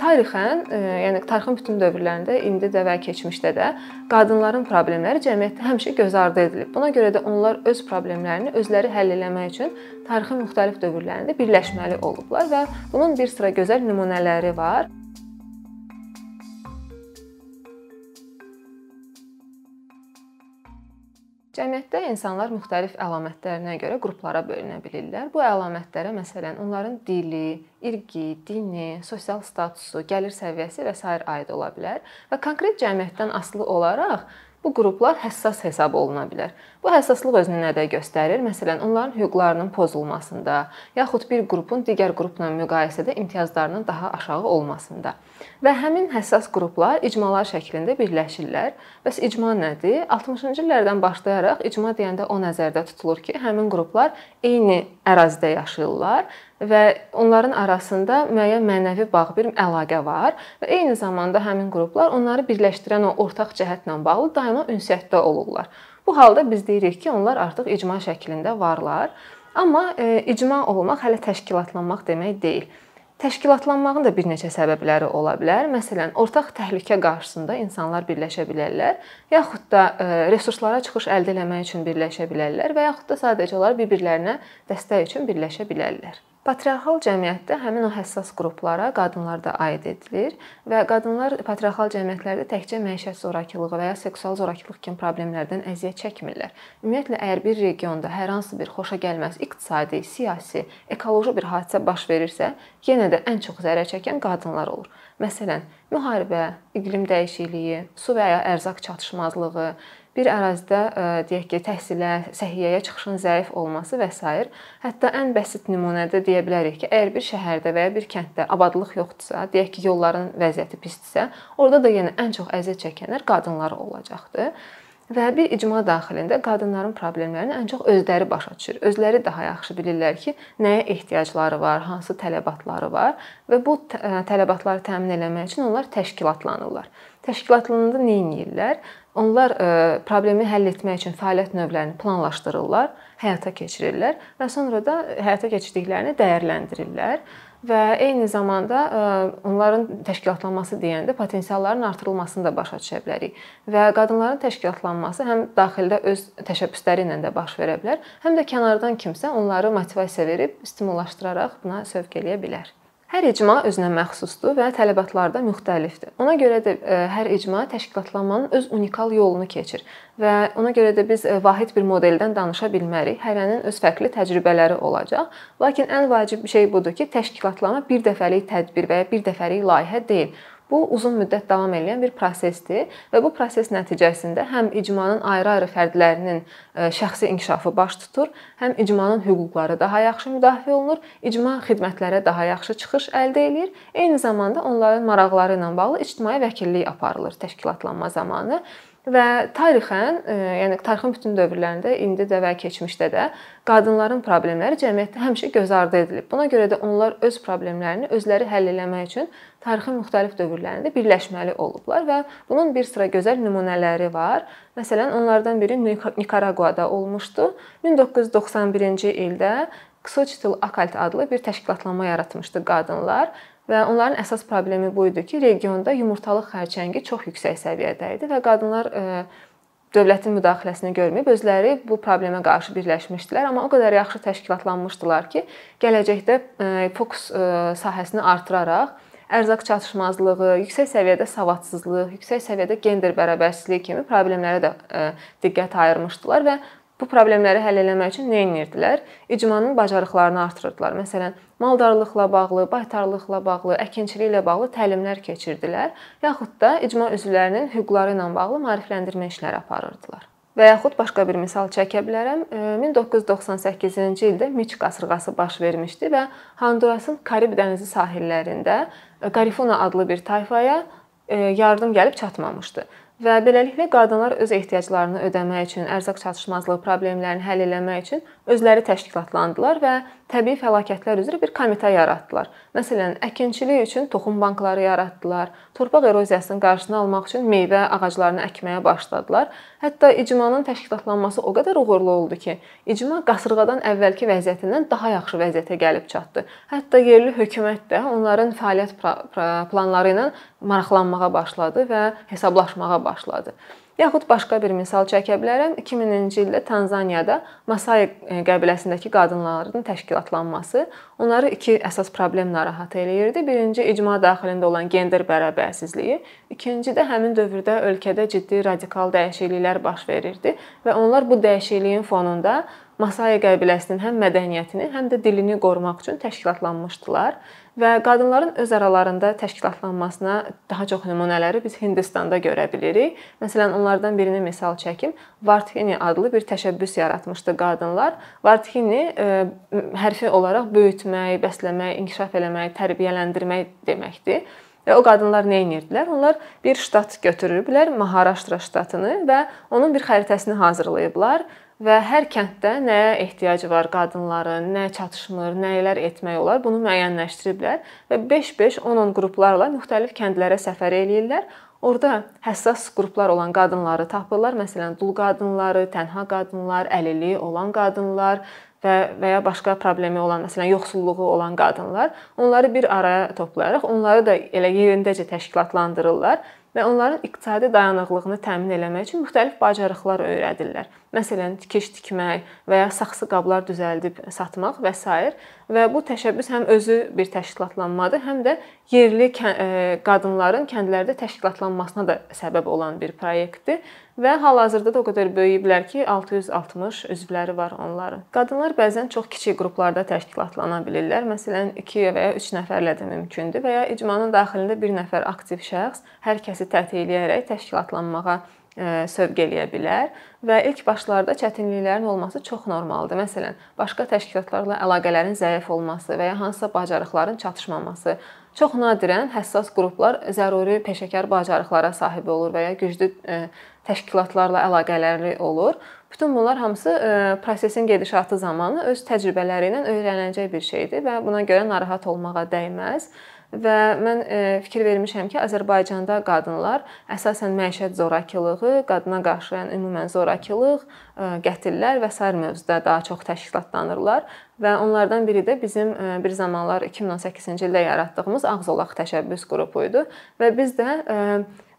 tarixən, e, yəni tarixin bütün dövrlərində, indi də və keçmişdə də qadınların problemləri cəmiyyətdə həmişə göz ardı edilib. Buna görə də onlar öz problemlərini özləri həll etmək üçün tarixin müxtəlif dövrlərində birləşməli olublar və bunun bir sıra gözəl nümunələri var. Cəmiyyətdə insanlar müxtəlif əlamətlərinə görə qruplara bölünə bilirlər. Bu əlamətlərə məsələn onların dili, irqi, dini, sosial statusu, gəlir səviyyəsi və s. aid ola bilər və konkret cəmiyyətdən asılı olaraq bu qruplar həssas hesab oluna bilər. Bu həssaslıq özünü nədə göstərir? Məsələn, onların hüquqlarının pozulmasında, yaxud bir qrupun digər qrupla müqayisədə imtiyazlarının daha aşağı olmasında. Və həmin həssas qruplar icmalar şəklində birləşirlər. Bəs icma nədir? 60-cı illərdən başlayaraq icma deyəndə o nəzərdə tutulur ki, həmin qruplar eyni ərazidə yaşayırlar və onların arasında müəyyən mənəvi bağ bir əlaqə var və eyni zamanda həmin qruplar onları birləşdirən o ortaq cəhətlə bağlı daima ünsiyyətdə olurlar. Bu halda biz deyirik ki, onlar artıq icma şəklində varlar. Amma e, icma olmaq hələ təşkilatlanmaq demək deyil. Təşkilatlanmağın da bir neçə səbəbləri ola bilər. Məsələn, ortaq təhlükə qarşısında insanlar birləşə bilərlər, yaxud da e, resurslara çıxış əldə etmək üçün birləşə bilərlər və yaxud da sadəcə olaraq bir-birlərinə dəstək üçün birləşə bilərlər. Patriarxal cəmiyyətdə həmin o həssas qruplara qadınlar da aid edilir və qadınlar patriarxal cəmiyyətlərdə təkcə məişət zorakılığı və ya seksual zorakılıq kimi problemlərdən əziyyət çəkmirlər. Ümumiyyətlə, əgər bir regionda hər hansı bir xoşagəlməz iqtisadi, siyasi, ekoloji bir hadisə baş verirsə, yenə də ən çox zərər çəkən qadınlar olur. Məsələn, müharibə, iqlim dəyişikliyi, su və ya ərzaq çatışmazlığı, bir ərazidə e, deyək ki, təhsilə, səhiyyəyə çıxışın zəif olması və s. Hətta ən bəsit nümunədə deyə bilərik ki, əgər bir şəhərdə və ya bir kənddə abadlıq yoxdursa, deyək ki, yolların vəziyyəti pisdirsə, orada da yenə ən çox əziyyət çəkənlər qadınlar olacaqdır. Və bir icma daxilində qadınların problemlərini ən çox özləri başa düşür. Özləri daha yaxşı bilirlər ki, nəyə ehtiyacları var, hansı tələbatları var və bu tələbatları təmin etmək üçün onlar təşkilatlanırlar. Təşkilatlananda nə edirlər? Onlar e, problemi həll etmək üçün fəaliyyət növlərini planlaşdırırlar, həyata keçirirlər və sonra da həyata keçirdiklərini dəyərləndirirlər və eyni zamanda e, onların təşkilatlanması deyəndə potensialların artırılmasını da başa düşə bilərik. Və qadınların təşkilatlanması həm daxildə öz təşəbbüsləri ilə də baş verə bilər, həm də kənardan kimsə onları motivasiya verib stimullaşdıraraq buna sövq eləyə bilər. Hər icma özünə məxsusdur və tələbatları da müxtəlifdir. Ona görə də e, hər icma təşkilatlanmanın öz unikal yolunu keçir və ona görə də biz e, vahid bir modeldən danışa bilmərik. Hərənin öz fərqli təcrübələri olacaq. Lakin ən vacib şey budur ki, təşkilatlanma bir dəfəlik tədbir və ya bir dəfəlik layihə deyil. Bu uzun müddət davam edən bir prosesdir və bu proses nəticəsində həm icmanın ayrı-ayrı fərdlərinin e, şəxsi inkişafı baş tutur, həm icmanın hüquqları daha yaxşı müdafiə olunur, icma xidmətlərə daha yaxşı çıxış əldə eləyir. Eyni zamanda onların maraqları ilə bağlı ictimai vəkillik aparılır təşkilatlanma zamanı. Və tarixən, e, yəni tarixin bütün dövrlərində, indi də və keçmişdə də qadınların problemləri cəmiyyətdə həmişə göz ardı edilib. Buna görə də onlar öz problemlərini özləri həll etmək üçün tarixin müxtəlif dövrlərində birləşməli olublar və bunun bir sıra gözəl nümunələri var. Məsələn, onlardan biri Nikaraguada olmuşdu. 1991-ci ildə Xochitl Akalt adlı bir təşkilatlanma yaratmışdı qadınlar Və onların əsas problemi bu idi ki, regionda yumurtalıq xərçəngi çox yüksək səviyyədə idi və qadınlar e, dövlətin müdaxiləsini görməyib özləri bu problemə qarşı birləşmişdilər, amma o qədər yaxşı təşkilatlanmışdılar ki, gələcəkdə e, fokus e, sahəsini artıraraq ərzaq çatışmazlığı, yüksək səviyyədə savadsızlıq, yüksək səviyyədə gender bərabərsizliyi kimi problemlərə də diqqət ayırmışdılar və Bu problemləri həll etmək üçün nə edirdilər? İcmanın bacarıqlarını artırırdılar. Məsələn, maldarlıqla bağlı, baytarlıqla bağlı, əkinçiliklə bağlı təlimlər keçirdilər, yaxud da icma üzvlərinin hüquqları ilə bağlı maarifləndirmə işləri aparırdılar. Və yaxud başqa bir misal çəkə bilərəm. 1998-ci ildə Miç qasırğası baş vermişdi və Hondurasın Karib dənizi sahillərində Garifuna adlı bir tayfaya yardım gəlib çatmamışdı. Və beləliklə qadınlar öz ehtiyaclarını ödəmək üçün, ərzaq çatışmazlığı problemlərini həll etmək üçün özləri təşkilatlandılar və təbii fəlakətlər üzrə bir komitə yaratdılar. Məsələn, əkinçilik üçün toxum bankları yaratdılar, torpaq eroziyasının qarşısını almaq üçün meyvə ağaclarını əkməyə başladılar. Hətta icmanın təşkilatlanması o qədər uğurlu oldu ki, icma qasırğadan əvvəlki vəziyyətindən daha yaxşı vəziyyətə gəlib çatdı. Hətta yerli hökumət də onların fəaliyyət planları ilə maraqlanmağa başladı və hesablaşmağa başladı. Yaxud başqa bir misal çəkə bilərəm. 2000-ci ildə Tanzaniyada Masai e, qəbiləsindəki qadınların təşkilatlanması onları iki əsas problem narahat eləyirdi. Birinci icma daxilində olan gender bərabərsizliyi, ikinci də həmin dövrdə ölkədə ciddi radikal dəyişikliklər baş verirdi və onlar bu dəyişikliyin fonunda Masai qəbiləsinin həm mədəniyyətini, həm də dilini qorumaq üçün təşkilatlanmışdılar və qadınların öz aralarında təşkilatlanmasına daha çox nümunələri biz Hindistanda görə bilirik. Məsələn, onlardan birini misal çəkim. Varthini adlı bir təşəbbüs yaratmışdı qadınlar. Varthini e, hərfi olaraq böyütmək, bəsləmək, inkişaf eləmək, tərbiyələndirmək deməkdir. Və o qadınlar nə edirdilər? Onlar bir ştat götürüblər, Maharashtra ştatını və onun bir xəritəsini hazırlayıblar və hər kənddə nəyə ehtiyacı var qadınların, nə çatışmır, nələr etmək olar, bunu müəyyənləşdiriblər və 5-5, 10-10 qruplarla müxtəlif kəndlərə səfər eləyirlər. Orda həssas qruplar olan qadınları tapırlar. Məsələn, dul qadınları, tənha qadınlar, əlilliyi olan qadınlar və və ya başqa problemi olan, məsələn, yoxsulluğu olan qadınlar, onları bir araya toplayaraq onları da elə yerindəcə təşkilatlandırırlar və onların iqtisadi dayanıqlığını təmin etmək üçün müxtəlif bacarıqlar öyrədirlər. Məsələn, tikiş tikmək və ya saxsı qablar düzəldib satmaq və s. və bu təşəbbüs həm özü bir təşkilatlanmadır, həm də yerli qadınların kəndlərdə təşkilatlanmasına da səbəb olan bir layihədir və hal-hazırda da o qədər böyüyüblər ki, 660 üzvləri var onların. Qadınlar bəzən çox kiçik qruplarda təşkilatlana bilirlər. Məsələn, 2 və ya 3 nəfərlə də mümkündür və ya icmanın daxilində bir nəfər aktiv şəxs hər kəsi tətiyləyərək təşkilatlanmağa e, sövq eləyə bilər və ilk başlarda çətinliklərin olması çox normaldır. Məsələn, başqa təşkilatlarla əlaqələrin zəif olması və ya hansısa bacarıqların çatışmaması, Çox nadirən həssas qruplar zəruri peşəkar bacarıqlara sahib olur və ya güclü e, təşkilatlarla əlaqələri olur. Bütün bunlar hamısı e, prosesin gedişatı zamanı öz təcrübələri ilə öyrəniləcək bir şeydir və buna görə narahat olmağa dəyməz. Və mən e, fikir vermişəm ki, Azərbaycanda qadınlar əsasən məişət zorakılığı, qadına qarşı yəni ümumən zorakılıq, e, qətillər və sair mövzuda daha çox təşkilatlanırlar və onlardan biri də bizim bir zamanlar 2018-ci ildə yaratdığımız Ağzolaq təşəbbüs qrupu idi və biz də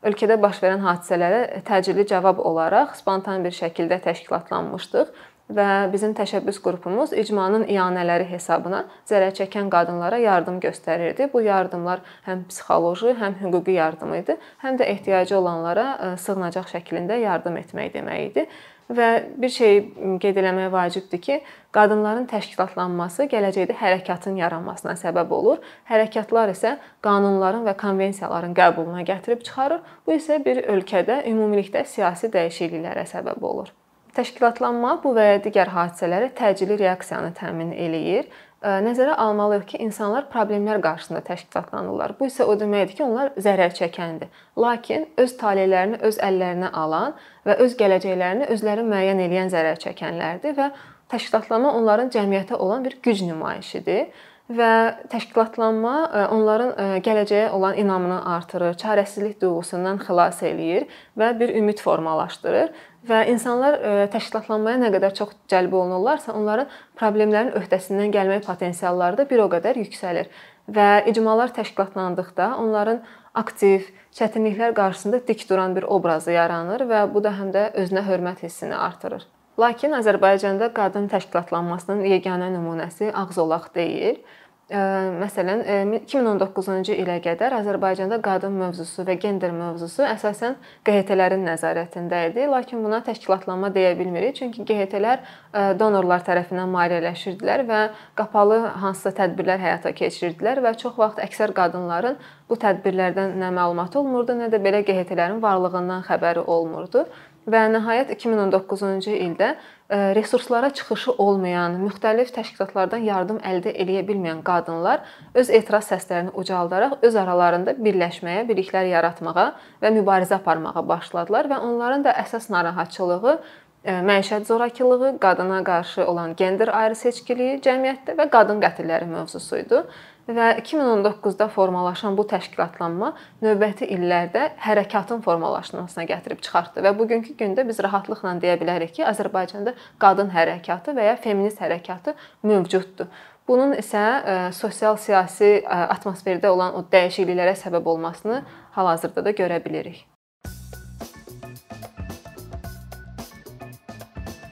ölkədə baş verən hadisələrə təcili cavab olaraq spontan bir şəkildə təşkilatlanmışdıq və bizim təşəbbüs qrupumuz icmanın iyanələri hesabına zərər çəkən qadınlara yardım göstərirdi. Bu yardımlar həm psixoloji, həm hüquqi yardım idi, həm də ehtiyacı olanlara sığınacaq şəklində yardım etmək demək idi. Və bir şey qeyd eləmək vacibdir ki, qadınların təşkilatlanması gələcəkdə hərəkatın yaranmasına səbəb olur. Hərəkatlar isə qanunların və konvensiyaların qəbuluna gətirib çıxarır. Bu isə bir ölkədə ümumilikdə siyasi dəyişikliklərə səbəb olur. Təşkilatlanma bu və ya digər hadisələrə təcili reaksiyanı təmin eləyir nəzərə almalıyıq ki, insanlar problemlər qarşısında təşkilatlanırlar. Bu isə o deməkdir ki, onlar zərər çəkəndir. Lakin öz taleylərini öz əllərinə alan və öz gələcəklərini özləri müəyyən edən zərər çəkənlərdir və təşkilatlanma onların cəmiyyətə olan bir güc nümayişidir və təşkilatlanma onların gələcəyə olan inamını artırır, çarəsizlik duyğusundan xilas eləyir və bir ümid formalaşdırır və insanlar e, təşkilatlanmaya nə qədər çox cəlb olunurlarsa, onların problemlərin öhdəsindən gəlmək potensialları da bir o qədər yüksəlir. Və icmalar təşkilatlandıqda onların aktiv, çətinliklər qarşısında dik duran bir obrazı yaranır və bu da həm də özünə hörmət hissini artırır. Lakin Azərbaycanda qadın təşkilatlanmasının yeganə nümunəsi ağzolaq deyil. Məsələn, 2019-cu ilə qədər Azərbaycanda qadın mövzusu və gender mövzusu əsasən QHT-lərin nəzarətində idi, lakin buna təşkilatlanma deyə bilmirik, çünki QHT-lər donorlar tərəfindən maliyyələşirdilər və qapalı hansısa tədbirlər həyata keçirirdilər və çox vaxt əksər qadınların bu tədbirlərdən nə məlumatı olmurdu, nə də belə QHT-lərin varlığından xəbəri olmurdu. Və nəhayət 2019-cu ildə e, resurslara çıxışı olmayan, müxtəlif təşkilatlardan yardım əldə edə bilməyən qadınlar öz etiraz səslərini ucaldaraq öz aralarında birləşməyə, birliklər yaratmağa və mübarizə aparmağa başladılar və onların da əsas narahatçılığı məişət zorakılığı, qadına qarşı olan gender ayrı seçkiliyi cəmiyyətdə və qadın qətilləri mövzusu idi. Və 2019-da formalaşan bu təşkilatlanma növbəti illərdə hərəkatın formalaşmasına gətirib çıxartdı və bugünkü gündə biz rahatlıqla deyə bilərik ki, Azərbaycanda qadın hərəkatı və ya feminist hərəkatı mövcuddur. Bunun isə sosial-siyasi atmosferdə olan o dəyişikliklərə səbəb olmasını hal-hazırda da görə bilirik.